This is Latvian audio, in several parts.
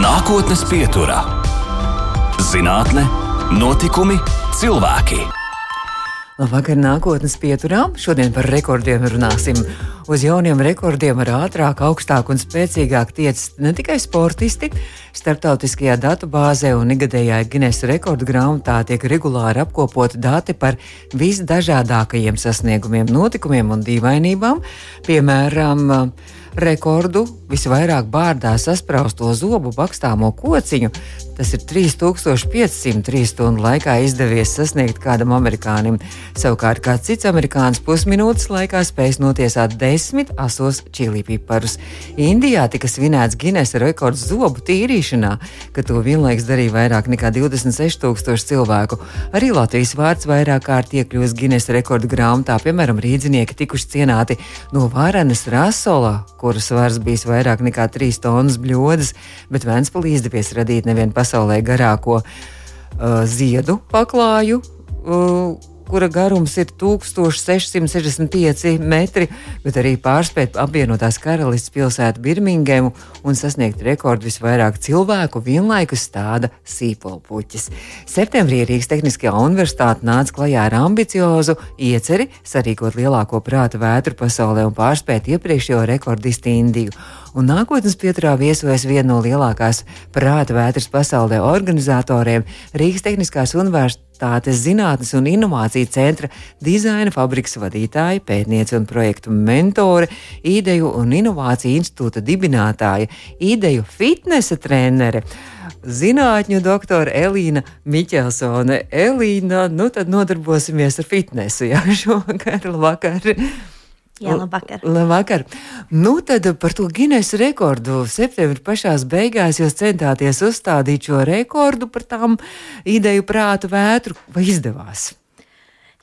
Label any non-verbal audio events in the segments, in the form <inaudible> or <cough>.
Nākotnes pieturā - zinātne, notikumi, cilvēki. Labvakar, nākotnes pieturā. Šodien par rekordiem runāsim. Uz jauniem rekordiem ar ātrāk, augstāk un spēcīgāk tiecas ne tikai sportisti. Startautiskajā datubāzē un ikgadējā Guinness rekordu grāmatā tiek regulāri apkopoti dati par visdažādākajiem sasniegumiem, notikumiem un dīvainībām. Piemēram, rekordu visvairāk bārdā saspraustu zobu bakstāmo kociņu. Tas ir 3503 stundu laikā izdevies sasniegt kādam amerikānim. Savukārt kāds cits amerikānis pusminūtes laikā spējas notiesāt desmit asos čili piparus. Indijā tika svinēts Guinness rekords zobu tīrīšanā, ka to vienlaiks darīja vairāk nekā 26,000 cilvēku. Arī Latvijas vārds vairāk kārt iekļūst Guinness rekordu grāmatā, piemēram, rīdzinieki tikuši cienāti no Vārenes Rasola, kuras svars bijis vairāk nekā 3 tonnas bļodas, bet Vēnspilī izdevies radīt nevienu pasaulē garāko uh, ziedu paklāju. Uh, kura garums ir 1665 metri, bet arī pārspēt apvienotās karalistes pilsētu Birmingemu un sasniegt rekordu visvairāk cilvēku vienlaikus stāda sīpolpuķis. Septembrī Rīgas Tehniskajā universitāte nāca klajā ar ambiciozu ieceri sarīkot lielāko prāta vētru pasaulē un pārspēt iepriekšējo rekordistu Indiju un nākotnes pieturā viesojas viena no lielākās prāta vētras pasaulē organizatoriem Rīgas Tehniskās Universitātes Zinātnes un Innovāciju centra dizaina fabrikas vadītāja, pētniece un projektu mentore, ideju un inovāciju institūta dibinātāja, ideju fitnesa trenere. Zinātņu doktora Elīna Miķelsone. Elīna, nu tad nodarbosimies ar fitnesu, jā, <laughs> šovakar, vakar. Jā, labvakar. labvakar. Nu, tad par to Guinness rekordu. Septembrī pašā beigās jūs centāties uzstādīt šo rekordu par tām ideju prātu vētru. Vai izdevās?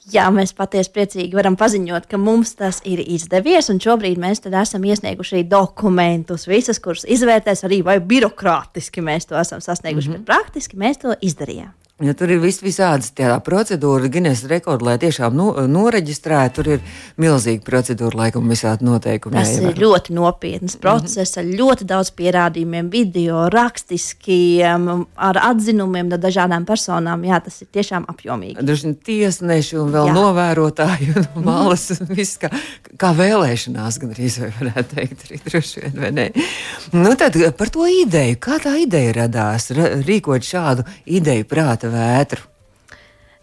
Jā, mēs patiesi priecīgi varam paziņot, ka mums tas ir izdevies. Šobrīd mēs esam iesnieguši dokumentus, visas, kuras izvērtēs arī, vai birokrātiski mēs to esam sasnieguši, mm -hmm. bet praktiski mēs to izdarījām. Ja tur ir vis, visādas procedūras, Guinness rekords, lai tiešām nu, noreģistrētu. Tur ir milzīga procedūra, laikam, visādi noteikumi. Tas jāievēr. ir ļoti nopietns process mm -hmm. ar ļoti daudz pierādījumiem, video, rakstiski, ar atzinumiem no dažādām personām. Jā, tas ir tiešām apjomīgi. Vien tiesneši un vēl Jā. novērotāji un mhm. malas, mm -hmm. viss kā, kā vēlēšanās, gan arī varētu teikt, arī droši vien, vai ne? Nu, tad par to ideju, kā tā ideja radās, rīkot šādu ideju prātā vētru?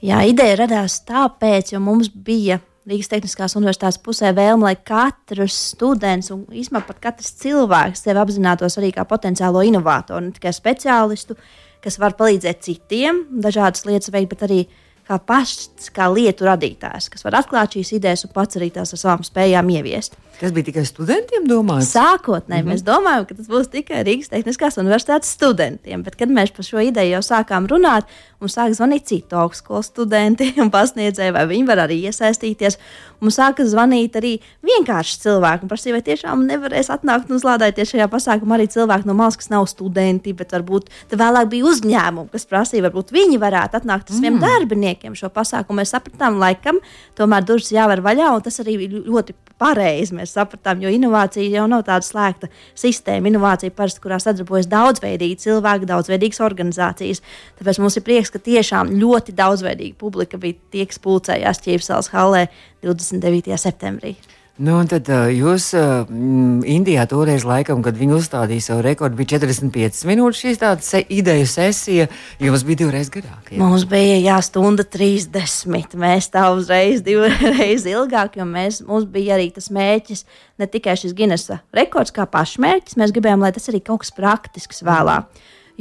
Jā, ideja radās tāpēc, jo mums bija Rīgas Tehniskās Universitātes pusē vēlme, lai katrs students un īstenībā pat katrs cilvēks sevi apzinātos arī kā potenciālo inovātoru, ne tikai speciālistu, kas var palīdzēt citiem, dažādas lietas veikt, bet arī kā pašs, kā lietu radītājs, kas var atklāt šīs idejas un pats arī tās ar savām spējām ieviest. Tas bija tikai studentiem domāts? Sākotnēji mm -hmm. mēs domājām, ka tas būs tikai Rīgas Tehniskās Universitātes studentiem, bet kad mēs par šo ideju jau sākām runāt, mums sāk zvanīt citu augstskolu studenti un pasniedzēji, vai viņi var arī iesaistīties. Mums sāka zvanīt arī vienkārši cilvēki un prasīja, vai tiešām nevarēs atnākt un uzlādēties šajā pasākumā arī cilvēki no malas, kas nav studenti, bet varbūt vēlāk bija uzņēmumi, kas prasīja, varbūt viņi varētu atnākt ar saviem mm. darbiniekiem šo pasākumu. Mēs sapratām, laikam, tomēr durvis jāver vaļā, un tas arī ļoti pareizi mēs sapratām, jo inovācija jau nav tāda slēgta sistēma. Inovācija parasti, kurā sadarbojas daudzveidīgi cilvēki, daudzveidīgas organizācijas. Tāpēc mums ir prieks, ka tiešām ļoti daudzveidīga publika bija tie, kas pulcējās Ķīpsels hallē 29. septembrī. Nu, tad jūs Indijā toreiz, laikam, kad viņi uzstādīja savu rekordu, bija 45 minūtes šī tāda se ideju sesija. Jums bija divreiz garāk. Jā. Mums bija jā, stunda 30. Mēs tā uzreiz divreiz ilgāk, jo mēs, mums bija arī tas mērķis, ne tikai šis Guinnessa rekords kā pašmērķis, mēs gribējām, lai tas arī kaut kas praktisks vēlāk.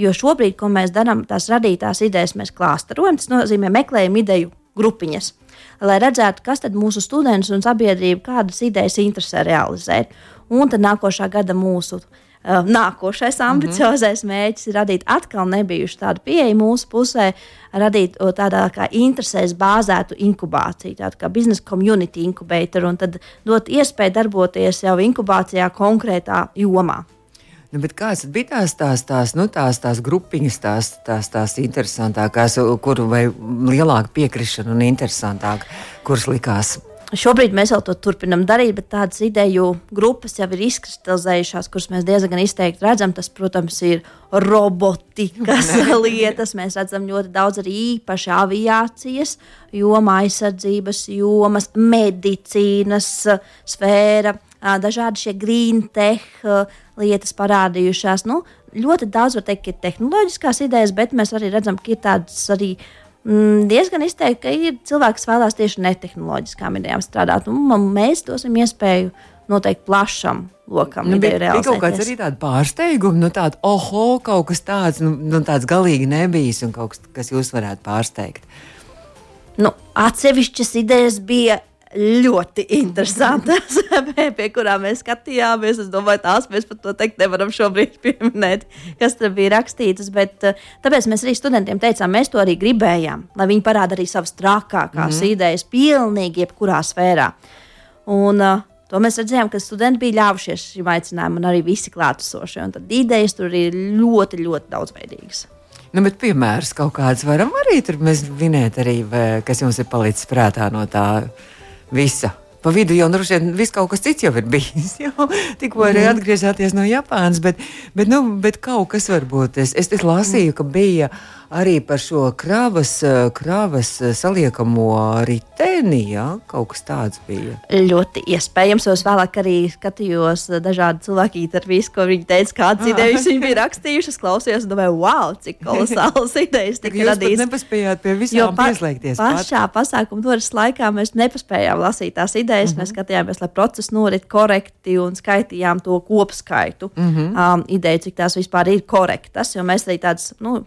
Jo šobrīd, ko mēs darām, tās radītās idejas mēs klāstarojam, tas nozīmē meklējam ideju grupiņas lai redzētu, kas tad mūsu studentus un sabiedrību kādas idejas interesē realizēt. Un tad nākošā gada mūsu uh, nākošais mhm. ambiciozais mm -hmm. mērķis ir radīt atkal nebijušu tādu pieeju mūsu pusē, radīt tādā kā interesēs bāzētu inkubāciju, tādu kā biznesa community inkubator, un tad dot iespēju darboties jau inkubācijā konkrētā jomā. Nu, kādas bija tās, tās, tās, nu, tās, tās grupiņas, tās, tās, tās interesantākās, kur vai lielāka piekrišana un interesantāka, kuras likās? Šobrīd mēs vēl to turpinām darīt, bet tādas ideju grupas jau ir izkristalizējušās, kuras mēs diezgan izteikti redzam. Tas, protams, ir robotikas <laughs> lietas. Mēs redzam ļoti daudz arī īpaši aviācijas jomā, aizsardzības jomas, medicīnas sfēra, dažādi šie green tech lietas parādījušās. Nu, ļoti daudz var teikt, ka ir tehnoloģiskās idejas, bet mēs arī redzam, ka ir tādas arī mm, diezgan izteikti, ka ir cilvēki, kas vēlās tieši netehnoloģiskām idejām strādāt. Un mēs dosim iespēju noteikti plašam lokam. Nu, bija, bija kaut kāds arī tāds pārsteigums, nu, tāds, oho, kaut kas tāds, nu, nu, tāds galīgi nebijis un kaut kas, kas jūs varētu pārsteigt. Nu, atsevišķas idejas bija ļoti interesantas, <laughs> pie kurām mēs skatījāmies. Es domāju, tās mēs pat to teikt nevaram šobrīd <laughs> pieminēt, kas tur bija rakstītas. Bet, eh, tāpēc mēs arī studentiem teicām, mēs to arī gribējām, lai viņi parāda arī savas trakākās mm -hmm. idejas pilnīgi jebkurā sfērā. Un, uh, To mēs redzējām, ka studenti bija ļāvušies šim aicinājumam, un arī visi klātesošie. Tad idejas tur ir ļoti, ļoti daudzveidīgas. Nu, bet piemērs kaut kāds varam arī tur minēt, arī, kas jums ir palicis prātā no tā visa. Pa vidu jau droši vien viss kaut kas cits jau ir bijis. <laughs> Jau tikko arī mhm. atgriezāties no Japānas, bet, bet, nu, bet kaut kas varbūt. Es, es, es lasīju, ka bija arī par šo kravas, kravas saliekamo riteni. Ja? Kaut kas tāds bija. Ļoti iespējams. Es vēlāk arī skatījos dažādu cilvēku intervijas, ko viņi teica, kādas ah. idejas viņi bija rakstījuši. Es klausījos, domāju, wow, cik kolosāls <laughs> idejas tika radītas. Jūs nepaspējāt pie visām pa, pieslēgties. Pašā pat. pasākuma turas laikā mēs nepaspējām lasīt tās idejas. Mm -hmm. Mēs skatījāmies, lai process norit korekti un skaitījām to kopskaitu. Mm -hmm. um, ideju, cik tās vispār ir korektas. Jo mēs arī tādas, nu,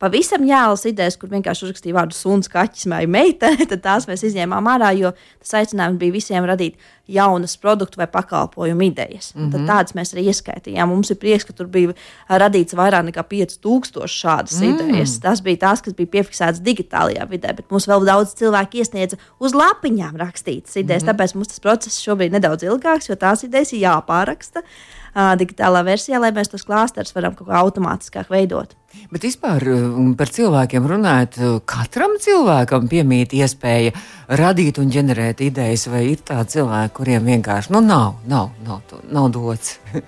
pavisam jēlas idejas, kur vienkārši uzrakstīja vārdu suns, kaķis vai meitene, <laughs> tad tās mēs izņēmām ārā, jo tas aicinājums bija visiem radīt jaunas produktu vai pakalpojumu idejas. Mm -hmm. Tad tādas mēs arī ieskaitījām. Mums ir prieks, ka tur bija radīts vairāk nekā 5000 šādas mm. idejas. Tas bija tās, kas bija piefiksētas digitālajā vidē, bet mums vēl daudz cilvēku iesniedza uz lapiņām rakstītas idejas. Mm -hmm. Tāpēc mums tas process šobrīd ir nedaudz ilgāks, jo tās idejas ir jāpāraksta uh, digitālā versijā, lai mēs tos klāstus varam kaut kā automātiskāk veidot. Bet vispār par cilvēkiem runājot, katram cilvēkam piemīt iespēja radīt un ģenerēt idejas, vai ir tādi cilvēki, kuriem vienkārši nu, nav, nav, nav, nav dots. <laughs>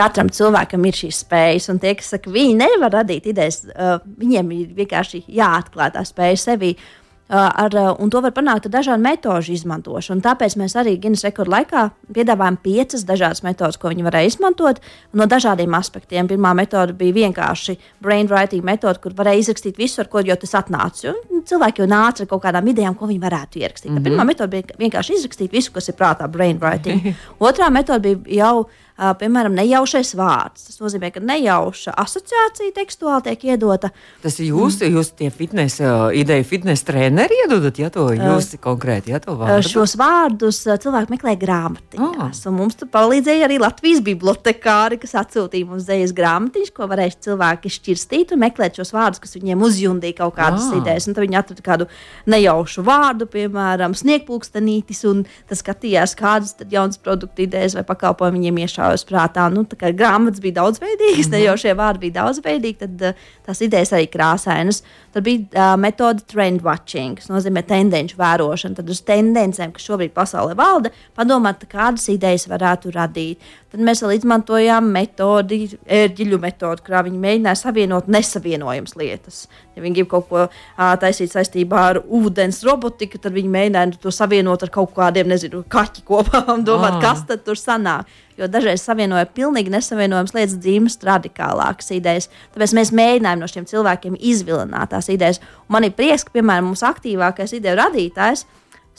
Katram cilvēkam ir šīs spējas, un tie, kas saka, viņi nevar radīt idejas, uh, viņiem ir vienkārši jāatklāj tā spēja sevi. Uh, ar, un to var panākt ar dažādu metožu izmantošanu. Tāpēc mēs arī Guinness rekordu laikā piedāvājam piecas dažādas metodas, ko viņi varēja izmantot no dažādiem aspektiem. Pirmā metode bija vienkārši brainwriting metode, kur varēja izrakstīt visu, ar ko jau tas atnāca. Cilvēki jau nāca ar kaut kādām idejām, ko viņi varētu ierakstīt. Mm -hmm. Pirmā metode bija vienkārši izrakstīt visu, kas ir prātā, brainwriting. <laughs> Otrā metode bija jau uh, piemēram, nejaušais vārds. Tas nozīmē, ka nejauša asociācija tekstuāli tiek iedota. Tas ir jūs, mm. jūs tie fitnes, ideja fitnes treneri iedodat, ja to jūs uh, konkrēti, ja to vārdu? Šos vārdus cilvēki meklē grāmatiņās, oh. un mums tur palīdzēja arī Latvijas bibliotekāri, kas atsūtīja mums zējas grāmatiņas, ko varēs cilvēki šķirstīt un meklēt šos vārdus, kas viņiem uzjundīja kaut kādas oh. idejas. Un tad viņi atrada kādu nejaušu vārdu, piemēram, sniegpulkstenītis, un tas skatījās, kādas jaunas produktu idejas vai pakalpojumi viņiem iešāva uz prātā. Nu, grāmatas bija daudzveidīgas, mm -hmm. ne jau šie vārdi bija daudzveidīgi, tad uh, tās idejas arī krāsainas. Tad bija uh, metode trend watching, kas nozīmē tendenci vērošana. Tad uz tendencēm, kas šobrīd pasaulē valda, padomāt, kādas idejas varētu radīt. Tad mēs vēl izmantojām metodi, ērģeļu metodi, kurā viņi mēģināja savienot nesavienojamas lietas. Ja viņi grib kaut ko uh, taisīt saistībā ar ūdens robotiku, tad viņi mēģināja to savienot ar kaut kādiem, nezinu, kaķi kopā un domāt, ah. kas tad tur sanāk jo dažreiz savienoja pilnīgi nesavienojamas lietas, dzīves radikālākas idejas. Tāpēc mēs mēģinājām no šiem cilvēkiem izvilināt tās idejas. Un man ir prieks, ka, piemēram, mūsu aktīvākais ideju radītājs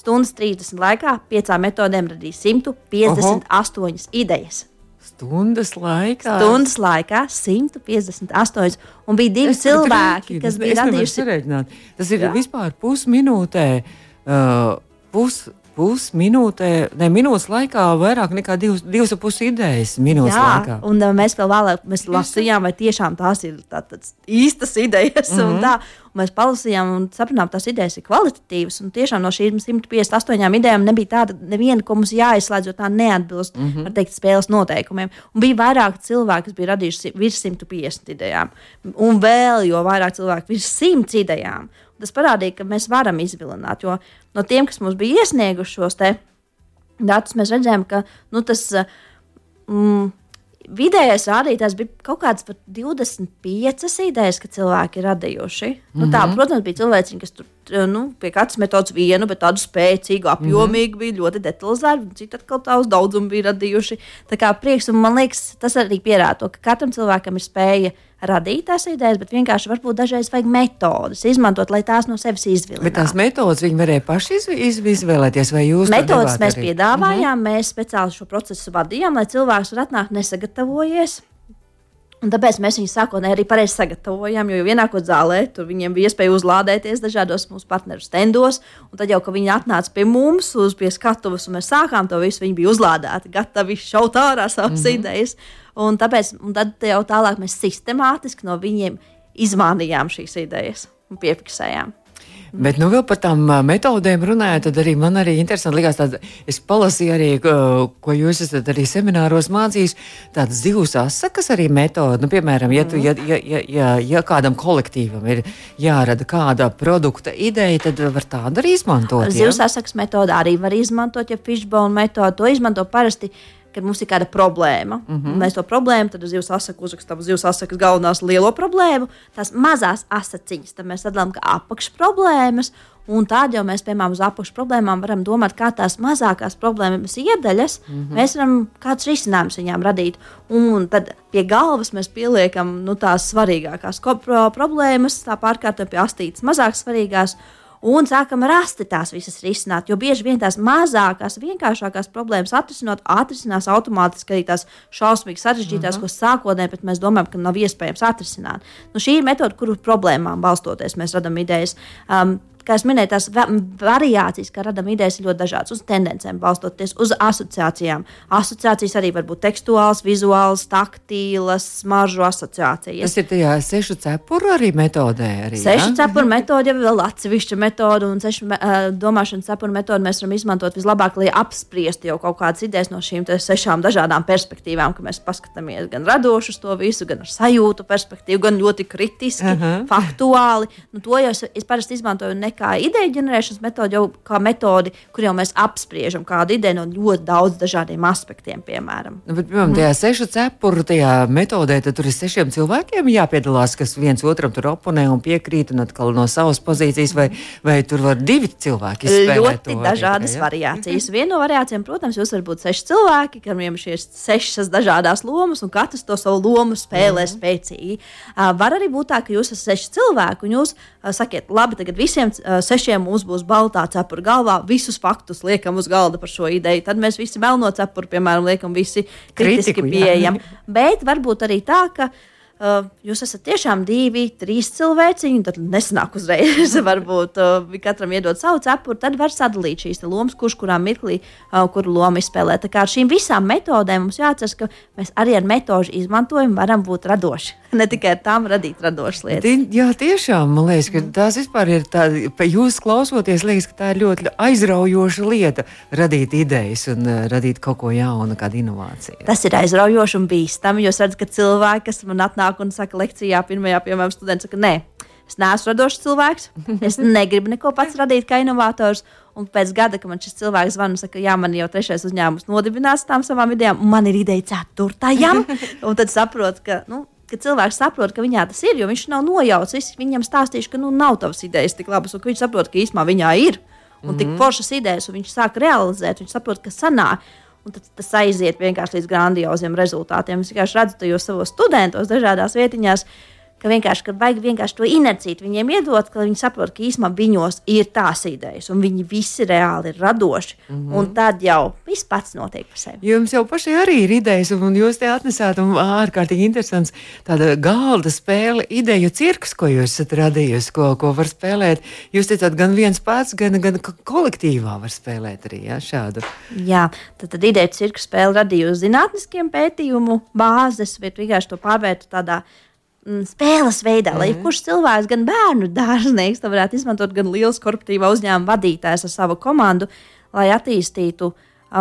stundas 30 laikā piecām metodēm radīja 158 Oho. idejas. Stundas laikā. Stundas laikā 158. Un bija divi es, cilvēki, kas bija radījuši. Tas ir Jā. vispār pusminūtē. Uh, pus, pusminūtē, ne minūtes laikā, vairāk nekā divas, divas puses idejas minūtes Jā, laikā. Un uh, mēs vēl vēlāk mēs lasījām, vai tiešām tās ir tā, tāds īstas idejas. Mm -hmm. un mhm. tā, un mēs palasījām un sapratām, tās idejas ir kvalitatīvas. Un tiešām no šīm 158 idejām nebija tāda neviena, ko mums jāizslēdz, jo tā neatbilst mm -hmm. teikt, spēles noteikumiem. Un bija vairāk cilvēki, kas bija radījuši virs 150 idejām, un vēl jo vairāk cilvēku virs 100 idejām. Tas parādīja, ka mēs varam izvilināt. Jo no tiem, kas mums bija iesnieguši šos datus, mēs redzējām, ka nu, tas. Mm, Vidējais rādītājs bija kaut kāds 25 idejas, ka cilvēki ir radījuši. Mm -hmm. nu, tā, mhm. protams, bija cilvēki, kas tur nu, pie katras metodas vienu, bet tādu spēcīgu, apjomīgu, mm -hmm. bija ļoti detalizēta, un citi atkal tādus daudzumu bija radījuši. Tā kā prieks, un man liekas, tas arī pierāda to, ka katram cilvēkam ir spēja radīt tās idejas, bet vienkārši varbūt dažreiz vajag metodas izmantot, lai tās no sevis izvilktu. Bet tās metodas viņi varēja paši iz, iz, izvēlēties, vai jūs metodas mēs arī? piedāvājām, -hmm. mēs speciāli šo procesu vadījām, lai cilvēks var atnākt nesagatavojies. Un tāpēc mēs viņus sākotnēji arī pareizi sagatavojām, jo, ienākot zālē, tur viņiem bija iespēja uzlādēties dažādos mūsu partneru stendos. Un tad, jau, kad viņi atnāca pie mums, uz pie skatuves, un mēs sākām to visu, viņi bija uzlādēti, gatavi šaut ārā savas mm -hmm. idejas. Un tāpēc un tad jau tālāk mēs sistemātiski no viņiem izmānījām šīs idejas un piefiksējām. Bet nu, vēl par tām metodēm runājot, tad arī man arī interesanti likās, tāda, es palasīju arī, ko jūs esat arī semināros mācījis, tādas zivs asakas arī metode. Nu, piemēram, ja, tu, ja, ja, ja, ja, ja kādam kolektīvam ir jārada kāda produkta ideja, tad var tādu arī izmantot. Zivs ja? asakas metode arī var izmantot, ja fishbone metode to izmanto parasti kad mums ir kāda problēma. Mm -hmm. Mēs to problēmu, tad uz zivs asaku uzrakstām uz zivs asakas galvenās lielo problēmu, tās mazās asaciņas, tad mēs sadalām kā apakšproblēmas. Un tādā jau mēs, piemēram, uz apakšproblēmām varam domāt, kā tās mazākās problēmas iedaļas, mm -hmm. mēs varam kādus risinājumus viņām radīt. Un tad pie galvas mēs pieliekam nu, tās svarīgākās problēmas, tā pārkārtā pie astītas mazāk svarīgās un sākam rast tās visas risināt. Jo bieži vien tās mazākās, vienkāršākās problēmas atrisinot, atrisinās automātiski arī tās šausmīgi sarežģītās, uh mhm. -huh. ko sākotnēji mēs domājam, ka nav iespējams atrisināt. Nu, šī ir metode, kuru problēmām balstoties mēs radām idejas. Um, kā jau minēju, tās variācijas, kā radām idejas, ir ļoti dažādas. Uz tendencēm balstoties uz asociācijām. Asociācijas arī var būt tekstuāls, vizuāls, taktīlas, smaržu asociācijas. Tas ir tajā sešu cepuru arī metodē. Arī, sešu ja? cepuru metode ir vēl atsevišķa metode, un sešu uh, domāšanas cepuru metodi mēs varam izmantot vislabāk, lai apspriestu jau kaut kādas idejas no šīm sešām dažādām perspektīvām, ka mēs paskatāmies gan radoši uz to visu, gan ar sajūtu perspektīvu, gan ļoti kritiski, uh -huh. faktuāli. Nu, to jau es, es parasti izmantoju ne kā ideju ģenerēšanas metodi, jau kā metodi, kur jau mēs apspriežam kādu ideju no ļoti daudz dažādiem aspektiem, piemēram. Nu, bet, piemēram, tajā sešu cepuru tajā metodē, tad tur ir sešiem cilvēkiem jāpiedalās, kas viens otram tur oponē un piekrīt, un atkal no savas pozīcijas, vai, vai tur var divi cilvēki izspēlēt. Ļoti dažādas ja? variācijas. Viena no variācijām, protams, jūs varat būt seši cilvēki, kuriem ir šīs sešas dažādas lomas, un katrs to savu lomu spēlē mm. spēcīgi. Uh, var arī būt tā, ka jūs esat seši cilvēki, un jūs uh, sakiet, labi, tagad visiem sešiem mums būs baltā cepura galvā, visus faktus liekam uz galda par šo ideju. Tad mēs visi melno cepuru, piemēram, liekam visi kritiski pieejami. Bet varbūt arī tā, ka uh, jūs esat tiešām divi, trīs cilvēciņi, tad nesanāk uzreiz. <laughs> varbūt uh, katram iedot savu cepuru, tad var sadalīt šīs lomas, kurš kurā mirklī uh, kuru lomu izspēlē. Tā kā ar šīm visām metodēm mums jāatcerās, ka mēs arī ar metožu izmantojumu varam būt radoši. <laughs> ne tikai tām radīt radošas lietas. Tie, jā, tiešām man liekas, ka tās vispār ir tādas, jūs klausoties, liekas, ka tā ir ļoti aizraujoša lieta radīt idejas un uh, radīt kaut ko jaunu, kādu inovāciju. Tas ir aizraujoši un bīstami, jo es redzu, ka cilvēki, kas man atnāk un saka lekcijā, pirmajā, piemēram, students saka, nē. Es neesmu radošs cilvēks. Es <laughs> negribu neko pats radīt kā inovators. Un pēc gada, kad man šis cilvēks zvana, saka, jā, man jau trešais uzņēmums nodibinās tām savām idejām, un man ir ideja ceturtajam. <laughs> un tad saprotu, ka nu, ka cilvēks saprot, ka viņā tas ir, jo viņš nav nojaucis. Viņam stāstīšu, ka nu, nav tavas idejas tik labas, un viņš saprot, ka īstenībā viņā ir. Un mm -hmm. tik mhm. foršas idejas, un viņš sāk realizēt, viņš saprot, ka sanāk. Un tad tas aiziet vienkārši līdz grandioziem rezultātiem. Es vienkārši redzu tajos savos studentos, dažādās vietiņās, ka vienkārši ka vajag vienkārši to inerciju viņiem iedot, ka viņi saprot, ka īstenībā viņos ir tās idejas, un viņi visi reāli ir radoši. Mm -hmm. Un tad jau viss pats notiek par sevi. Jums jau pašai arī ir idejas, un jūs te atnesāt ārkārtīgi interesants tāda galda spēle, ideju cirks, ko jūs esat radījusi, ko, ko var spēlēt. Jūs teicāt, gan viens pats, gan, gan kolektīvā var spēlēt arī ja, šādu. Jā, tad, tad ideju cirka spēle radīja uz zinātniskiem pētījumu bāzes, bet vienkārši to pārvērtu tādā Mm, spēles veidā, lai mm. kurš cilvēks, gan bērnu dārznieks, to varētu izmantot, gan liels korporatīvā uzņēmuma vadītājs ar savu komandu, lai attīstītu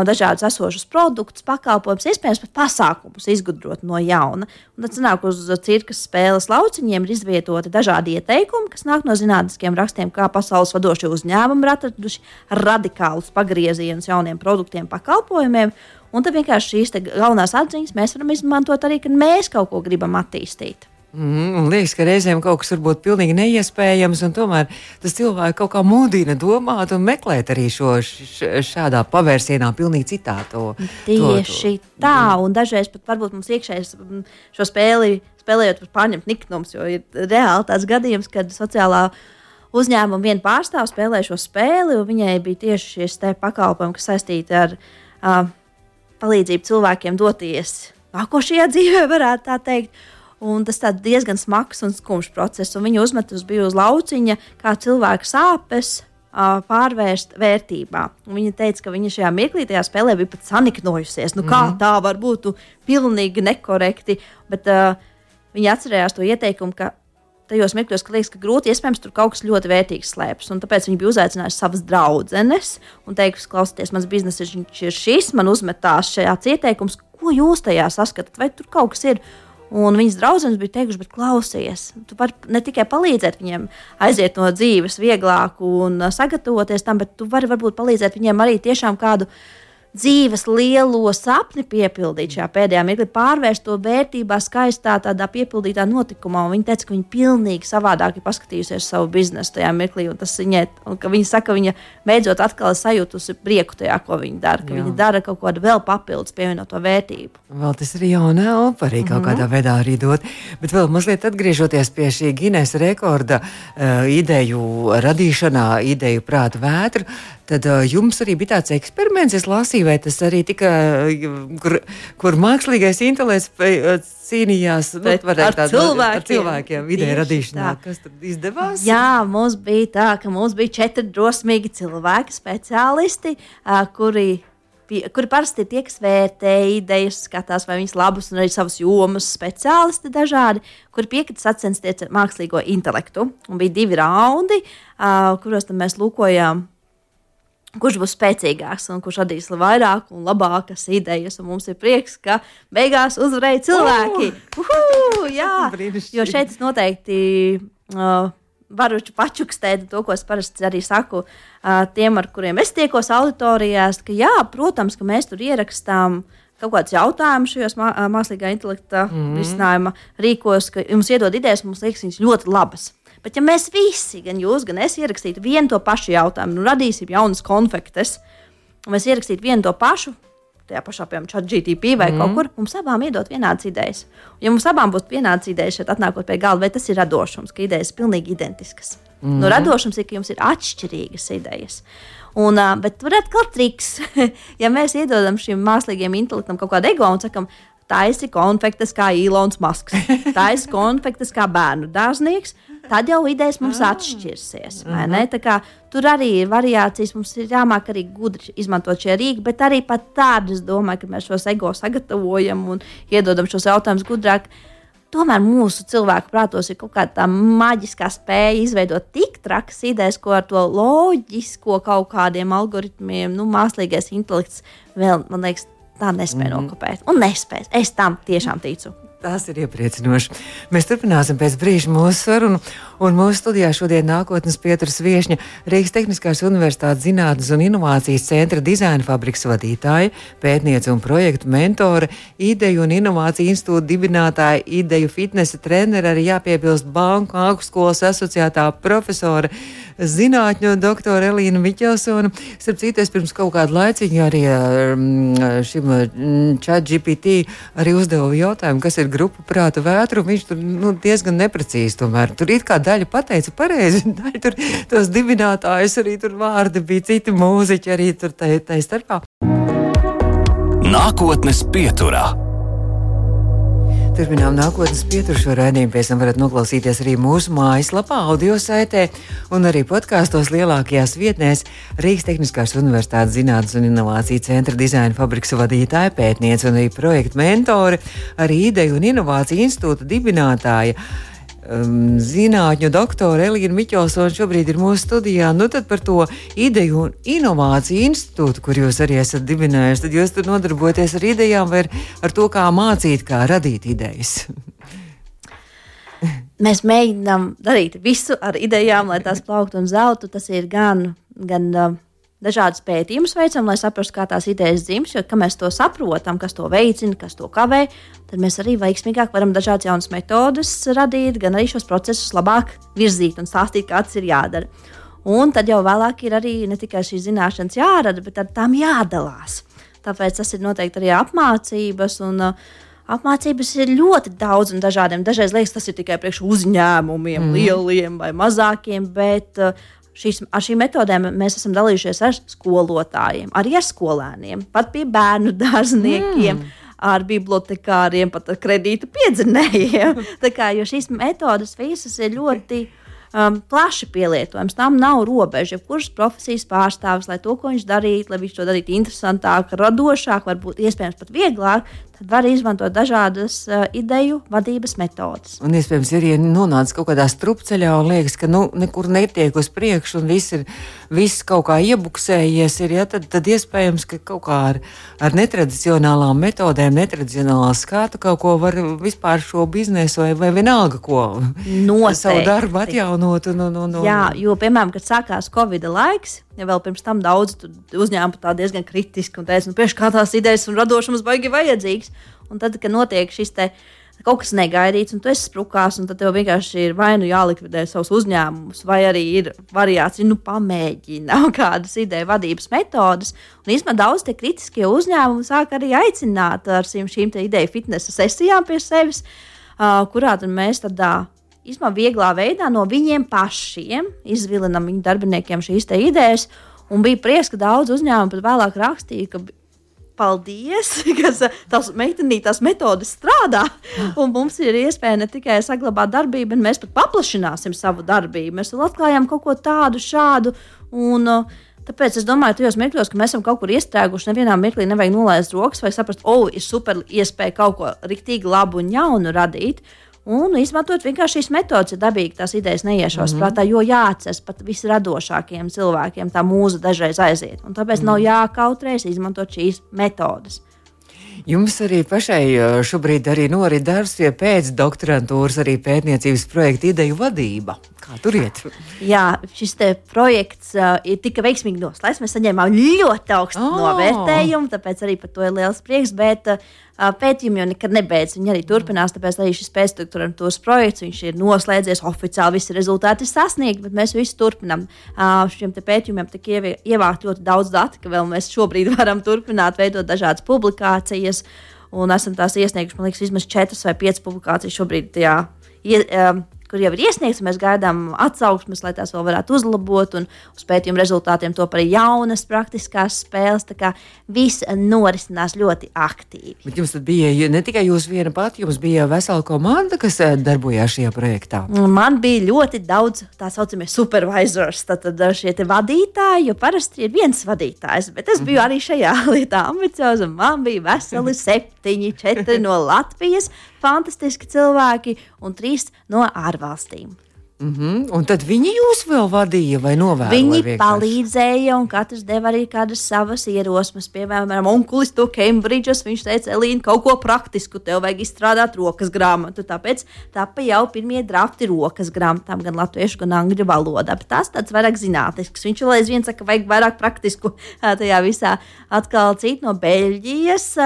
dažādus esošus produktus, pakalpojumus, iespējams, pat pasākumus izgudrot no jauna. Un tad sanāk, uz cirkas spēles lauciņiem ir izvietoti dažādi ieteikumi, kas nāk no zinātniskiem rakstiem, kā pasaules vadošie uzņēmumi ir atraduši radikālus pagriezienus jauniem produktiem, pakalpojumiem. Un tad vienkārši šīs galvenās atziņas mēs varam izmantot arī, kad mēs kaut ko gribam attīstīt. Mm, un liekas, ka reizēm kaut kas var būt pilnīgi neiespējams, un tomēr tas cilvēks kaut kā mudina domāt un meklēt arī šo š, šādā pavērsienā, pilnīgi citā to. Tieši to, to. tā, un dažreiz pat varbūt mums iekšēji šo spēli spēlējot, var pārņemt niknums, jo ir reāli tāds gadījums, kad sociālā uzņēmuma viena pārstāvja spēlē šo spēli, un viņai bija tieši šis pakalpojums, kas saistīti ar uh, palīdzību cilvēkiem doties nākošajā <laughs> dzīvē, varētu tā teikt. Un tas ir diezgan smags un skumjš process. Un viņa uzmetus bija uz lauciņa, kā cilvēka sāpes pārvērst vērtībā. Un viņa teica, ka viņa šajā mirklī, tajā spēlē bija pat saniknojusies. Nu, kā mm. tā var būt nu, pilnīgi nekorekti? Bet uh, viņa atcerējās to ieteikumu, ka tajos mirkļos, ka liekas, ka grūti, iespējams, tur kaut kas ļoti vērtīgs slēpjas. Tāpēc viņi bija uzaicinājuši savas draudzenes un teikusi, klausieties, mans biznesa ir šis, man uzmetās šajā ieteikums, ko jūs tajā saskatāt, vai tur kaut kas ir. Un viņas draudzenes bija teikušas, bet klausies, tu vari ne tikai palīdzēt viņiem aiziet no dzīves vieglāk un sagatavoties tam, bet tu vari varbūt palīdzēt viņiem arī tiešām kādu dzīves lielo sapni piepildīt šajā pēdējā mirklī, pārvērst to vērtībā, skaistā, tādā piepildītā notikumā. Viņa teica, ka viņa pilnīgi savādāk ir paskatījusies savu biznesu tajā mirklī, un tas viņai, un ka viņa saka, ka viņa beidzot atkal sajūtusi prieku tajā, ko viņa dara, ka Jā. viņa dara kaut ko vēl papildus pievienoto vērtību. Vēl tas ir jauna elpa arī kaut mm -hmm. kādā veidā arī dot, bet vēl mazliet atgriežoties pie šī Guinness rekorda uh, ideju radīšanā, ideju prāta vētru, Tad uh, jums arī bija tāds eksperiments, es lasīju, vai tas arī tika, kur, kur mākslīgais intelekts cīnījās nu, ar, tādu, cilvēkiem. ar cilvēkiem, ideja radīšanā. Tā. Kas tad izdevās? Jā, mums bija tā, ka mums bija četri drosmīgi cilvēki, speciālisti, uh, kuri kuri parasti ir tie, kas vērtē idejas, skatās, vai viņas labas, un arī savas jomas speciālisti dažādi, kuri piekrita sacensties ar mākslīgo intelektu. Un bija divi raundi, uh, kuros mēs lūkojām kurš būs spēcīgāks un kurš radīs vairāk un labākas idejas. Un mums ir prieks, ka beigās uzvarēja cilvēki. Uh! Uhu, jā, jo šeit es noteikti. Uh, Varu pačukstēt to, ko es parasti arī saku uh, tiem, ar kuriem es tiekos auditorijās, ka, jā, protams, ka mēs tur ierakstām kaut kādus jautājumus šajos mā, mākslīgā intelekta mm risinājuma rīkos, ka jums iedod idejas, mums liekas, viņas ļoti labas. Bet, ja mēs visi, gan jūs, gan es, ierakstītu vienu to pašu jautājumu, nu radīsim jaunas konfektes, un mēs ierakstītu vienu to pašu, tajā pašā, piemēram, ChatGTP vai mm. kaut kur, mums abām iedot vienādas idejas. Ja mums abām būtu vienādas idejas, šeit atnākot pie galda, vai tas ir radošums, ka idejas ir pilnīgi identiskas. Mm. Nu, radošums ir, ka jums ir atšķirīgas idejas. Un, bet tur atkal triks. <laughs> ja mēs iedodam šim mākslīgajam intelektam kaut kādu ego un sakam, taisi konfektes kā Ilons Masks, <laughs> taisi konfektes kā bērnu dārznieks, tad jau idejas mums ah. atšķirsies. Uh mhm. -huh. Tur arī ir variācijas, mums ir jāmāk arī gudri izmantot šie rīki, bet arī pat tādu es domāju, ka mēs šos ego sagatavojam un iedodam šos jautājumus gudrāk. Tomēr mūsu cilvēku prātos ir kaut kāda tā maģiskā spēja izveidot tik trakas idejas, ko ar to loģisko kaut kādiem algoritmiem, nu, mākslīgais intelekts vēl, man liekas, tā nespēja mm -hmm. nokopēt. Un nespēs. Es tam tiešām ticu. Tas ir iepriecinoši. Mēs turpināsim pēc brīža mūsu sarunu. Un mūsu studijā šodien nākotnes pieturas viesņa Rīgas Tehniskās Universitātes Zinātnes un Inovācijas centra dizaina fabriks vadītāja, pētniece un projektu mentore, ideju un inovāciju institūta dibinātāja, ideju fitnesa trenere, arī jāpiebilst Banku augstskolas asociētā profesora zinātņu doktora Elīna Miķelsona. Starp citu, es pirms kaut kādu laiciņu arī mm, šim mm, chat GPT arī uzdevu jautājumu, kas ir grupu prāta vētru. Viņš tur nu, diezgan neprecīzi tomēr. Tur it kā daļa pateica pareizi, <laughs> daļa tur tos dibinātājus arī tur vārdi bija citi mūziķi arī tur tai, tai starpā. Nākotnes pieturā. Turpinām nākotnes pieturšo raidījumu. Pēc tam varat noklausīties arī mūsu mājaslapā, audio saitē un arī podkāstos lielākajās vietnēs Rīgas Tehniskās Universitātes Zinātnes un Inovāciju centra dizaina fabriks vadītāja, pētniece un arī projekta mentore, arī ideju un inovāciju institūta dibinātāja. Um, zinātņu doktora Elīna Miķelsona šobrīd ir mūsu studijā. Nu, tad par to ideju un inovāciju institūtu, kur jūs arī esat dibinājuši, tad jūs tur nodarbojaties ar idejām vai ar, ar to, kā mācīt, kā radīt idejas. <laughs> Mēs mēģinām darīt visu ar idejām, lai tās plauktu un zeltu. Tas ir gan, gan uh, dažādas pētījumus veicam, lai saprastu, kā tās idejas dzimst. Jo, kad mēs to saprotam, kas to veicina, kas to kavē, tad mēs arī veiksmīgāk varam dažādas jaunas metodes radīt, gan arī šos procesus labāk virzīt un stāstīt, kā tas ir jādara. Un tad jau vēlāk ir arī ne tikai šīs zināšanas jārada, bet ar tām jādalās. Tāpēc tas ir noteikti arī apmācības. Un, uh, Apmācības ir ļoti daudz un dažādiem. Dažreiz liekas, tas ir tikai priekš uzņēmumiem, mm. lieliem vai mazākiem, bet uh, šīs, ar šīm metodēm mēs esam dalījušies ar skolotājiem, arī ar skolēniem, pat pie bērnu dārzniekiem. Mm. Ar bibliotekāriem, pat ar kredītu piedzinējiem. <laughs> Tā kā šīs metodas visas ir ļoti um, plaši pielietojams. Tam nav robežu. Kurš profesijas pārstāvis, lai to, ko viņš darītu, lai viņš to darītu interesantāk, radošāk, varbūt iespējams pat vieglāk, tad var izmantot dažādas uh, ideju vadības metodes. Un iespējams, ir ja nonācis kaut kādā strupceļā un liekas, ka nu, nekur netiek uz priekšu un viss ir viss kaut kā iebuksējies, ir, ja, tad, tad iespējams, ka kaut kā ar, ar netradicionālām metodēm, netradicionālā skatu kaut ko var vispār šo biznesu vai, vai vienalga ko Noteikti. savu darbu atjaunot. Un, un, un, un. Jā, jo, piemēram, kad sākās Covid laiks, ja vēl pirms tam daudz uzņēmumu tā diezgan kritiski un teica, nu, kā tās idejas un radošums baigi vajadzīgs. Un tad, kad notiek šis te kaut kas negaidīts, un tu esi sprukās, un tad tev vienkārši ir vai nu jālikvidē savus uzņēmumus, vai arī ir variācija, nu, pamēģina <laughs> kādas ideju vadības metodas. Un īstenībā daudz tie kritiskie uzņēmumi sāk arī aicināt ar šīm, šīm ideju fitnesa sesijām pie sevis, uh, kurā mēs tādā īstenībā vieglā veidā no viņiem pašiem izvilinām viņu darbiniekiem šīs idejas. Un bija prieks, ka daudz uzņēmumu pat vēlāk rakstīja, ka paldies, <laughs> ka tās meitenītās metodes strādā. Un mums ir iespēja ne tikai saglabāt darbību, bet mēs pat paplašināsim savu darbību. Mēs atklājām kaut ko tādu, šādu. Un, Tāpēc es domāju, tajos mirkļos, ka mēs esam kaut kur iestrēguši, nevienā mirklī nevajag nolaist rokas vai saprast, o, oh, ir super iespēja kaut ko riktīgi labu un jaunu radīt. Un izmantot vienkārši šīs metodas, ja dabīgi tās idejas neiešos mm -hmm. prātā, jo jāatcerās pat visradošākajiem cilvēkiem, tā mūza dažreiz aiziet. Un tāpēc mm -hmm. nav jākautrēs izmantot šīs metodas. Jums arī pašai šobrīd arī norit darbs pie pēcdoktorantūras, arī pētniecības projekta ideju vadība. Kā tur iet? Jā, šis projekts uh, ir tika veiksmīgi noslēgts. Mēs saņēmām ļoti augstu oh. novērtējumu, tāpēc arī par to ir liels prieks. Bet, uh, Pētījumi jau nekad nebeidz. Viņi arī turpinās, tāpēc arī šis pēcdoktorantūras projekts ir noslēdzies, oficiāli visi rezultāti ir sasniegti, bet mēs visi turpinām. Šiem pētījumiem tika ievākt ļoti daudz datu, ka vēl mēs šobrīd <laughs> varam turpināt veidot dažādas publikācijas. Un esam tās iesnieguši, man liekas, vismaz četras vai piecas publikācijas šobrīd tajā kur jau ir iesniegts, mēs gaidām atsauksmes, lai tās vēl varētu uzlabot, un uz pētījuma rezultātiem top arī jaunas praktiskās spēles. Tā kā viss norisinās ļoti aktīvi. Bet jums bija ne tikai jūs viena pati, jums bija vesela komanda, kas eh, darbojās šajā projektā. Man bija ļoti daudz tā saucamie supervisors, tad šie vadītāji, jo parasti ir viens vadītājs, bet es biju mhm. arī šajā <laughs> lietā ambicioza. Man bija veseli septiņi, četri no Latvijas fantastiski cilvēki un trīs no ārvalstīm. Mm -hmm. Un tad viņi jūs vēl vadīja vai novēroja? Viņi vienkārši? palīdzēja, un katrs deva arī kādas savas ierosmes. Piemēram, onkulis to Kembridžas. Viņš teica, Elīna, kaut ko praktisku, tev vajag izstrādāt rokas grāmatu. Tāpēc tāpa jau pirmie drafti rokas grāmatām, gan latviešu, gan angļu valodā. Bet tas tāds vairāk zinātnisks. Viņš vēl aizvien saka, vajag vairāk praktisku <laughs> tajā visā. Atkal cīt no Beļģijas.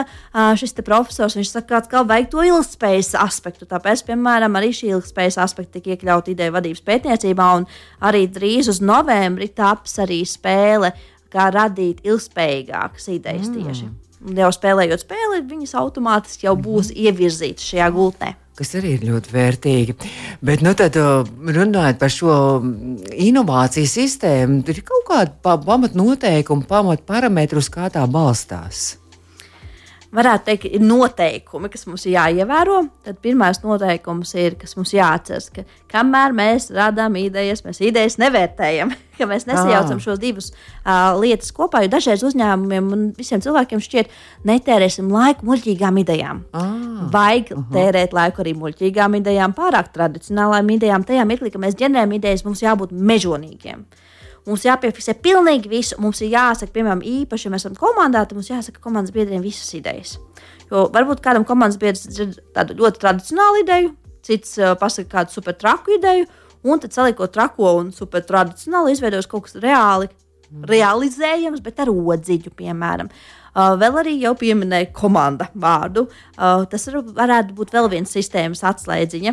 Šis profesors, viņš saka, atkal vajag to ilgspējas aspektu. Tāpēc, piemēram, arī šī ilgspējas aspekta tika iekļauta ideja vadības pētniecībā, un arī drīz uz novembri taps arī spēle, kā radīt ilgspējīgākas idejas mm. tieši. Jau spēlējot spēli, viņas automātiski jau būs mm. ievirzītas šajā gultnē kas arī ir ļoti vērtīgi. Bet, nu, tad, runājot par šo inovāciju sistēmu, ir kaut kāda pamatnoteikuma, pamatparametri, uz kā tā balstās. Varētu teikt, ir noteikumi, kas mums ir jāievēro. Tad pirmais noteikums ir, kas mums jāatcerās, ka kamēr mēs radām idejas, mēs idejas nevērtējam, <laughs> ka mēs nesajaucam šos divus uh, lietas kopā. Jo dažreiz uzņēmumiem un visiem cilvēkiem šķiet, netērēsim laiku muļķīgām idejām. Ah, Vajag uh -huh. tērēt laiku arī muļķīgām idejām, pārāk tradicionālām idejām. Tajā mirklī, kad mēs ģenerējam idejas, mums jābūt mežonīgiem. Mums jāpiefiksē pilnīgi visu. Mums ir jāsaka, piemēram, īpaši, ja mēs esam komandā, tad mums jāsaka komandas biedriem visas idejas. Jo varbūt kādam komandas biedrs ir tāda ļoti tradicionāla ideja, cits uh, pasaka kādu super traku ideju, un tad saliekot trako un super tradicionāli izveidojas kaut kas reāli. Realizējams, bet ar odziņu, piemēram. Uh, vēl arī jau pieminēja komanda vārdu. Uh, tas var, varētu būt vēl viens sistēmas atslēdziņa,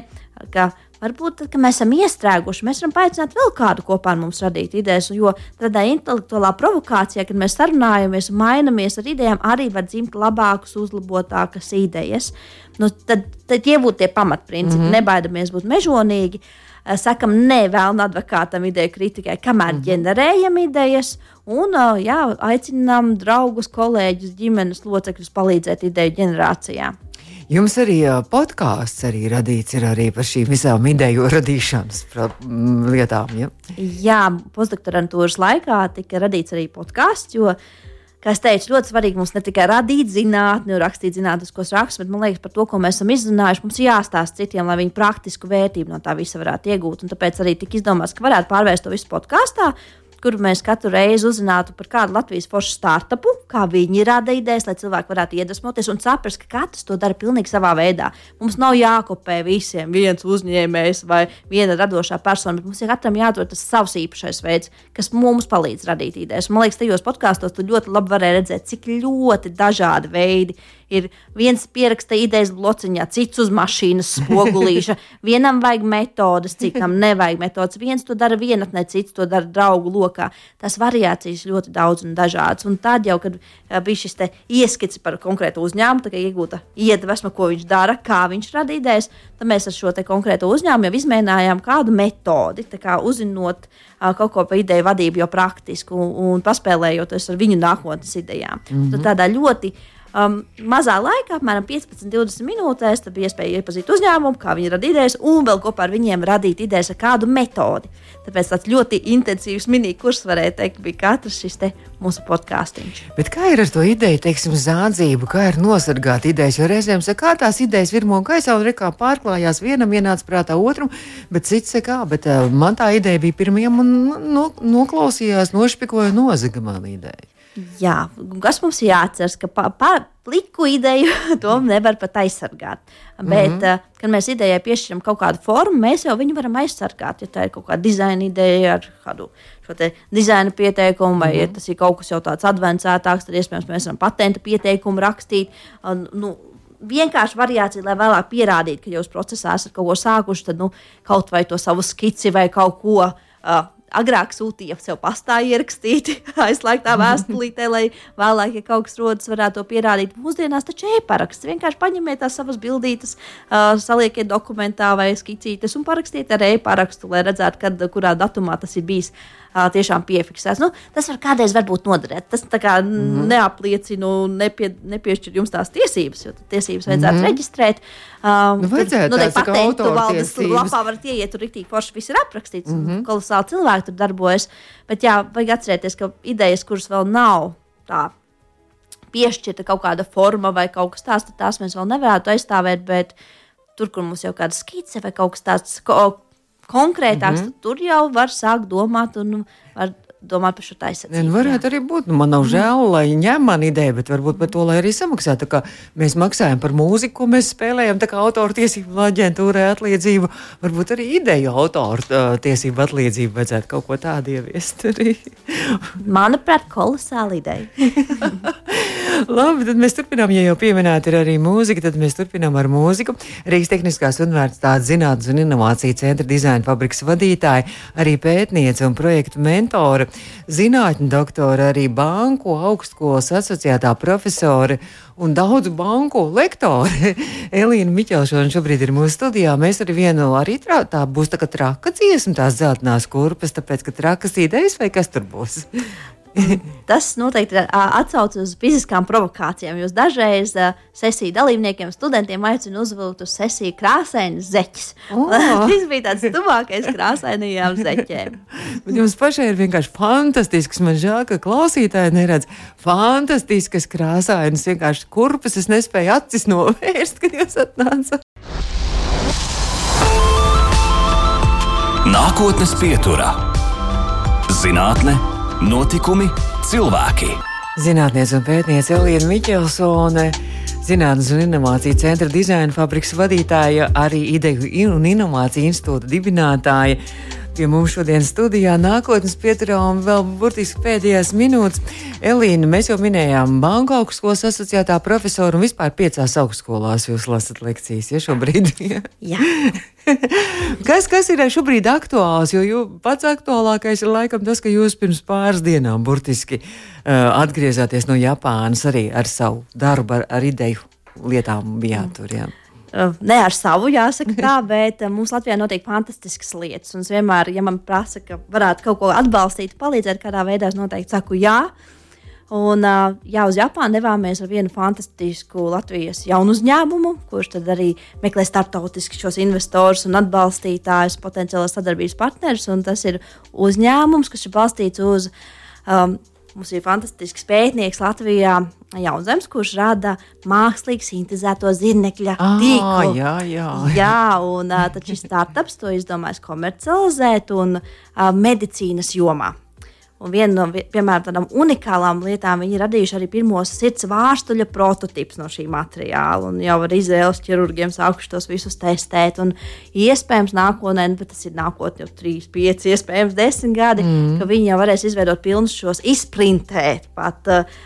ka Varbūt, tad, kad mēs esam iestrēguši, mēs varam paaicināt vēl kādu kopā ar mums radīt idejas. Jo tādā intelektuālā provokācijā, kad mēs sarunājamies un mainamies ar idejām, arī var dzimt labākas, uzlabotākas idejas. Nu, tad, tad tie būtu tie pamatprincipi. Mm -hmm. Nebaidamies būt mežonīgi. Eh, sakam, nē, vēl advokātam ideju kritikai, kamēr mm -hmm. ģenerējam idejas, un eh, jā, aicinām draugus, kolēģus, ģimenes locekļus palīdzēt ideju ģenerācijā. Jums arī podkāsts arī radīts ir arī par šīm visām ideju radīšanas lietām. Ja? Jā, postdoktorantūras laikā tika radīts arī podkāsts, jo, kā es teicu, ļoti svarīgi mums ne tikai radīt zinātni, rakstīt zinātniskos rakstus, bet man liekas, par to, ko mēs esam izrunājuši, mums jāstāsta citiem, lai viņi praktisku vērtību no tā visa varētu iegūt. Un tāpēc arī tika izdomāts, ka varētu pārvērst to visu podkāstā kur mēs katru reizi uzzinātu par kādu Latvijas foršu startupu, kā viņi rada idejas, lai cilvēki varētu iedvesmoties un saprast, ka katrs to dara pilnīgi savā veidā. Mums nav jākopē visiem viens uzņēmējs vai viena radošā persona, bet mums ir katram jādod tas savs īpašais veids, kas mums palīdz radīt idejas. Man liekas, tajos podkāstos tu ļoti labi varēji redzēt, cik ļoti dažādi veidi ir viens pieraksta idejas blociņā, cits uz mašīnas spogulīša. <laughs> Vienam vajag metodas, citam nevajag metodas. Viens to dara vienatnē, cits to dara draugu lokā. Tās variācijas ļoti daudz un dažādas. Un tad jau, kad bija šis ieskats par konkrētu uzņēmumu, tā kā iegūta iedvesma, ko viņš dara, kā viņš rada idejas, tad mēs ar šo konkrēto uzņēmumu jau izmēģinājām kādu metodi, kā uzzinot uh, kaut ko par ideju vadību jau praktiski un, un paspēlējoties ar viņu nākotnes idejām. Mm -hmm. Tad tādā ļoti Um, mazā laikā, apmēram 15-20 minūtēs, tad bija iespēja iepazīt uzņēmumu, kā viņi rada idejas, un vēl kopā ar viņiem radīt idejas ar kādu metodi. Tāpēc tāds ļoti intensīvs mini-kurs, varēja teikt, bija katrs šis mūsu podkāstīns. Bet kā ir ar to ideju, teiksim, zādzību, kā ir nosargāt idejas? Jo reizēm saka, kā tās idejas virmo gaisā un rekā pārklājās, vienam ienāca prātā otram, bet cits saka, bet uh, man tā ideja bija pirmajam un no, noklausījās, nošpikoja nozaga man ideja. Jā, kas mums jāatcerās, ka pa, pa, pliku ideju <laughs> to nevar pat aizsargāt. Bet, mm -hmm. kad mēs idejai piešķiram kaut kādu formu, mēs jau viņu varam aizsargāt. Ja tā ir kaut kāda dizaina ideja ar kādu dizaina pieteikumu, vai mm -hmm. ja tas ir kaut kas jau tāds advancētāks, tad iespējams mēs varam patentu pieteikumu rakstīt. Nu, vienkārši variācija, lai vēlāk pierādītu, ka jūs procesā esat kaut ko sākuši, tad nu, kaut vai to savu skici vai kaut ko. Uh, agrāk sūtīja sev pastā ierakstīti, <laughs> aizslēgtā vēstulītē, lai vēlāk, ja kaut kas rodas, varētu to pierādīt. Mūsdienās taču e-paraksts. Vienkārši paņemiet tās savas bildītes, uh, saliekiet dokumentā vai skicītes un parakstiet ar e-parakstu, lai redzētu, kad, kurā datumā tas ir bijis uh, tiešām piefiksēts. Nu, tas var kādreiz varbūt noderēt. Tas kā, mm -hmm. neapliecina un nepie, nepiešķir jums tās tiesības, jo tiesības vajadzētu mm -hmm. reģistrēt. Um, nu, vajadzētu nu, tās patentu valdes lapā varat ieiet, tur rīktīgi forši viss ir aprakstīts. Mm -hmm. Kolosāli cilvēki tur darbojas. Bet jā, vajag atcerēties, ka idejas, kuras vēl nav tā piešķirta kaut kāda forma vai kaut kas tāds, tās mēs vēl nevarētu aizstāvēt. Bet tur, kur mums jau kāda skice vai kaut kas tāds ko, konkrētāks, mm -hmm. tur jau var sākt domāt un var domāt par šo taisnību. Nu, varētu arī būt. Nu, man nav žēl, lai ņem man ideju, bet varbūt par to, lai arī samaksā. Tā kā mēs maksājam par mūziku, ko mēs spēlējam, tā kā autora tiesību aģentūrai atliedzību, varbūt arī ideju autora tiesību atliedzību vajadzētu kaut ko tādu ieviest arī. <laughs> Manuprāt, kolosāla ideja. <laughs> Labi, tad mēs turpinām. Ja jau pieminēta ir arī mūzika, tad mēs turpinām ar mūziku. Rīgas Tehniskās Universitātes Zinātnes un Innovāciju centra dizaina fabrikas vadītāja, arī pētniece un projektu mentore, zinātņu doktora, arī banku augstskolas asociētā profesore un daudzu banku lektore. <laughs> Elīna Miķelšana šobrīd ir mūsu studijā. Mēs ar vienu arī trā, tā būs tā kā traka dziesma, tās zeltnās kurpes, tāpēc, ka trakas idejas vai kas tur būs? <laughs> <laughs> Tas noteikti atsaucas uz fiziskām provokācijām. Jūs dažreiz sesiju dalībniekiem, studentiem aicinu uzvilkt uz sesiju krāsainas zeķes. Oh. Tas <laughs> bija tāds tuvākais krāsainajām zeķēm. <laughs> Bet jums pašai ir vienkārši fantastisks. Man žēl, ka klausītāji neredz fantastiskas krāsainas. Vienkārši kurpes es nespēju acis novērst, kad jūs atnācāt. Nākotnes pieturā - zinātne Notikumi, cilvēki. Zinātniece un pētniece Elīna Miķelsone. Zinātnes un inovāciju centra dizaina fabriks vadītāja, arī ideju un inovāciju institūta dibinātāja. Pie mums šodien studijā nākotnes pieturā un vēl burtiski pēdējās minūtes. Elīna, mēs jau minējām Banku augstskolas asociētā profesoru un vispār piecās augstskolās jūs lasat lekcijas, ja šobrīd? <laughs> Jā. <laughs> kas, kas ir šobrīd aktuāls? Jo jū, pats aktuālākais ir laikam tas, ka jūs pirms pāris dienām burtiski uh, atgriezāties no Japānas arī ar savu darbu, ar, ar ideju lietām bijāt tur. Jā. Eh, ne ar savu, jāsaka tā, <laughs> bet eh, mums Latvijā notiek fantastiskas lietas. Un es vienmēr, ja man prasa, ka varētu kaut ko atbalstīt, palīdzēt kādā veidā, es noteikti saku jā. Un, eh, jā, uz Japānu devāmies ar vienu fantastisku Latvijas jaunu uzņēmumu, kurš arī meklē starptautiski šos investorus un atbalstītājus, potenciālos sadarbības partnerus. Tas ir uzņēmums, kas ir balstīts uz um, Mums ir fantastisks pētnieks Latvijā, Jaunzems, kurš rada mākslīgi sintēzēto zirnekļa ah, tīklu. Jā, jā. jā un uh, šis startups to izdomājis komercializēt un medicīnas jomā. Un viena no piemēram, tādām unikālām lietām, viņi ir radījuši arī pirmos sirds vārstuļa prototipus no šī materiāla. Un jau ar izēles ķirurgiem sākuši tos visus testēt. Un iespējams, nākotnē, nu, bet tas ir nākotnē, jau 3, 5, iespējams, 10 gadi, mm. ka viņi jau varēs izveidot pilnus šos, izprintēt pat uh,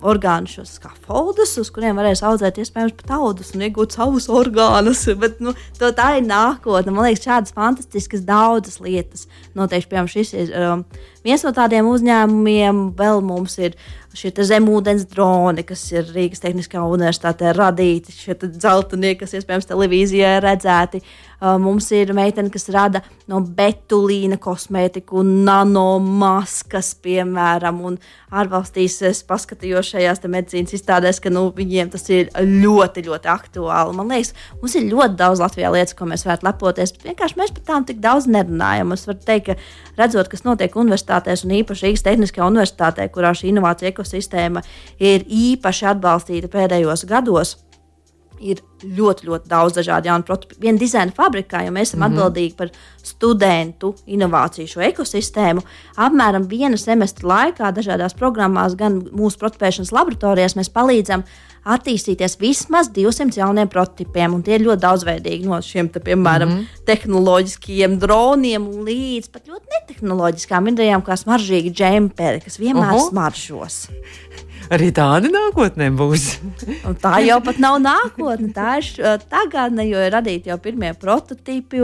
orgānu šos skafoldus, uz kuriem varēs audzēt iespējams pat audus un iegūt savus orgānus. <laughs> Bet, nu, to, tā ir nākotne. Man liekas, šādas fantastiskas daudzas lietas noteikti, piemēram, šis ir. Um, Viens no tādiem uzņēmumiem vēl mums ir šie zemūdens droni, kas ir Rīgas Tehniskā universitātē radīti, šie dzeltenie, kas iespējams televīzijā redzēti. Uh, mums ir meitene, kas rada no betulīna kosmētiku, nanomaskas, piemēram, un ārvalstīs es paskatījos šajās medicīnas izstādēs, ka nu, viņiem tas ir ļoti, ļoti aktuāli. Man liekas, mums ir ļoti daudz Latvijā lietas, ko mēs varētu lepoties, bet vienkārši mēs par tām tik daudz nerunājam. Es varu teikt, ka redzot, kas notiek universitātēs, un īpaši Rīgas Tehniskajā universitātē, kurā šī inovācija ekosistēma ir īpaši atbalstīta pēdējos gados ir ļoti, ļoti daudz dažādu jaunu prototipu. Viena dizaina fabrikā, jo mēs esam mm -hmm. atbildīgi par studentu inovāciju šo ekosistēmu, apmēram viena semestra laikā, dažādās programmās, gan mūsu prototipēšanas laboratorijās, mēs palīdzam attīstīties vismaz 200 jauniem prototipiem. Tie ir ļoti daudzveidīgi no šiem, te, piemēram, mm -hmm. tehnoloģiskiem droniem līdz pat ļoti netehnoloģiskām idejām, kā smaržīgi džemperi, kas vienmēr uh -huh. smaržos. Arī tāda nākotnē būs. tā jau pat nav nākotne, tā ir tagadne, jo ir radīti jau pirmie prototipi.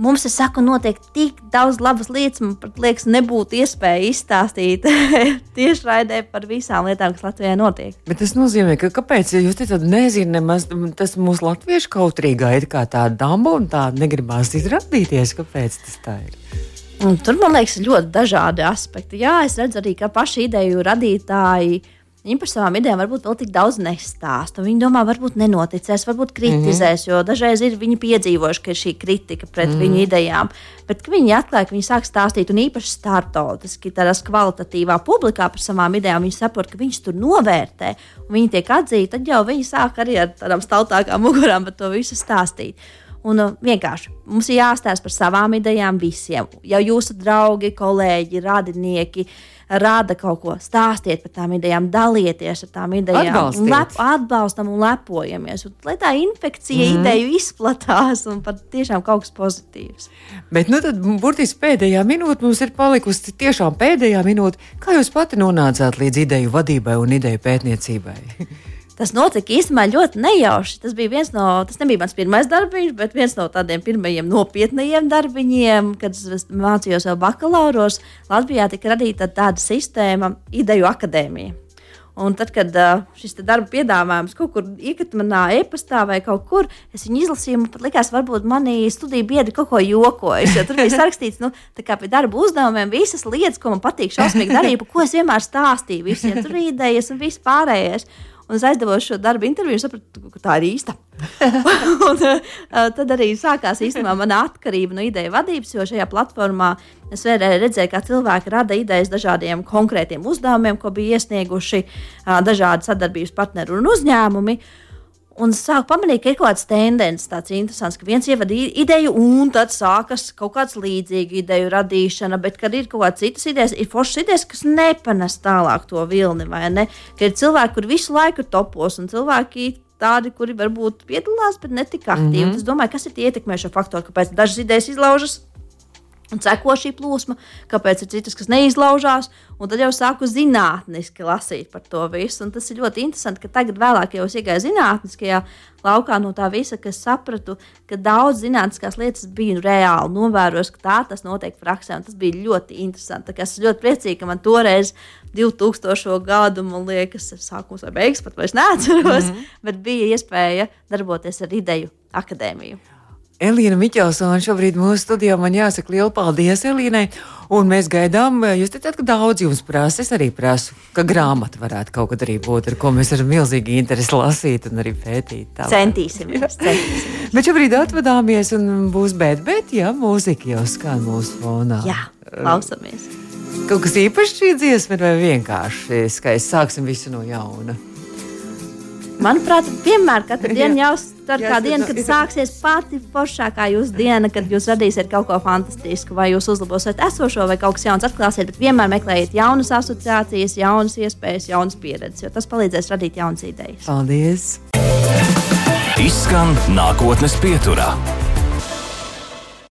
Mums, es saku, notiek tik daudz labas lietas, man pat liekas, nebūtu iespēja izstāstīt <laughs> tieši raidē par visām lietām, kas Latvijā notiek. Bet tas nozīmē, ka kāpēc jūs teicat, nezinu, nemaz tas mūsu latviešu kautrīgā ir kā tāda damba un tā negribās izrādīties, kāpēc tas tā ir. Un tur man liekas, ļoti dažādi aspekti. Jā, es redzu arī, ka paši ideju radītāji. Viņi par savām idejām varbūt vēl tik daudz nestāsta. Viņi domā, varbūt nenoticēs, varbūt kritizēs, mm -hmm. jo dažreiz ir viņi piedzīvojuši, ka ir šī kritika pret mm -hmm. viņu idejām. Bet viņi atklāja, ka viņi sāk stāstīt, un īpaši startautiski, tādā kvalitatīvā publikā par savām idejām, viņi saprot, ka viņus tur novērtē, un viņi tiek atzīti. Tad jau viņi sāk arī ar tādām staltākām <laughs> mugurām par to visu stāstīt. Un uh, vienkārši mums ir jāstāsta par savām idejām visiem. Ja jūsu draugi, kolēģi, radinieki rada kaut ko, stāstiet par tām idejām, dalieties ar tām idejām, lep, atbalstam un lepojamies. Un, lai tā infekcija mm. ideju izplatās un pat tiešām kaut kas pozitīvs. Bet nu, tad burtiski pēdējā minūte mums ir palikusi tiešām pēdējā minūte. Kā jūs pati nonācāt līdz ideju vadībai un ideju pētniecībai? <laughs> Tas notika īstenībā ļoti nejauši. Tas bija viens no, tas nebija mans pirmais darbiņš, bet viens no tādiem pirmajiem nopietniem darbiņiem, kad es mācījos vēl bakalauros. Latvijā tika radīta tāda sistēma, ideju akadēmija. Un tad, kad šis darba piedāvājums kaut kur iekrita manā e-pastā vai kaut kur, es viņu izlasīju, man pat likās, varbūt mani studiju biedri kaut ko jokojas. Tur bija sarakstīts, nu, tā kā pie darba uzdevumiem visas lietas, ko man patīk šausmīgi darīt, par ko es vienmēr stāstīju, visiem tur idejas un viss pārējais. Un es aizdevos šo darbu interviju, sapratu, ka tā ir īsta. <laughs> un, uh, tad arī sākās īstenībā mana atkarība no ideja vadības, jo šajā platformā es redzēju, kā cilvēki rada idejas dažādiem konkrētiem uzdevumiem, ko bija iesnieguši uh, dažādi sadarbības partneri un uzņēmumi. Un sāku pamanīt, ka ir kaut kāds tendences, tāds interesants, ka viens ievada ideju, un tad sākas kaut kāds līdzīga ideju radīšana, bet, kad ir kaut kādas citas idejas, ir foršas idejas, kas nepanes tālāk to vilni, vai ne? Ka ir cilvēki, kur visu laiku topos, un cilvēki tādi, kuri varbūt piedalās, bet ne tik aktīvi. Mm -hmm. Es domāju, kas ir tie ietekmējošie faktori, kāpēc dažas idejas izlaužas Un seko šī plūsma, kāpēc ir citas, kas neizlaužās, un tad jau sāku zinātniski lasīt par to visu. Un tas ir ļoti interesanti, ka tagad, vēlāk, jau es iegāju zinātniskajā laukā no tā visa, ka sapratu, ka daudz zinātniskās lietas bija reāli novērojis, ka tā tas notiek praksē, un tas bija ļoti interesanti. Es ļoti priecīga, ka man toreiz 2000. gadu, man liekas, sākums vai beigas pat vairs neatceros, mm -hmm. bet bija iespēja darboties ar ideju akadēmiju. Elīna Miķelsona šobrīd mūsu studijā. Man jāsaka liela paldies Elīnai. Un mēs gaidām, jūs teicāt, ka daudz jums prasa. Es arī prasu, ka grāmata varētu kaut kad arī būt, ar ko mēs varam milzīgi interesi lasīt un arī pētīt. Tā centīsimies, centīsimies. Bet šobrīd atvadāmies un būs bet, bet, jā, mūzika jau skan mūsu fonā. Jā, klausamies. Kaut kas īpašs šī dziesma vai vienkārši skaisti sāksim visu no jauna? Manuprāt, vienmēr katru dienu jāuztver kā diena, kad sāksies pati foršākā jūsu diena, kad jūs radīsiet kaut ko fantastisku, vai jūs uzlabosiet esošo, vai kaut kas jauns atklāsiet. Bet vienmēr meklējiet jaunas asociācijas, jaunas iespējas, jaunas pieredzes, jo tas palīdzēs radīt jaunas idejas. Paldies! Izskan nākotnes pieturā.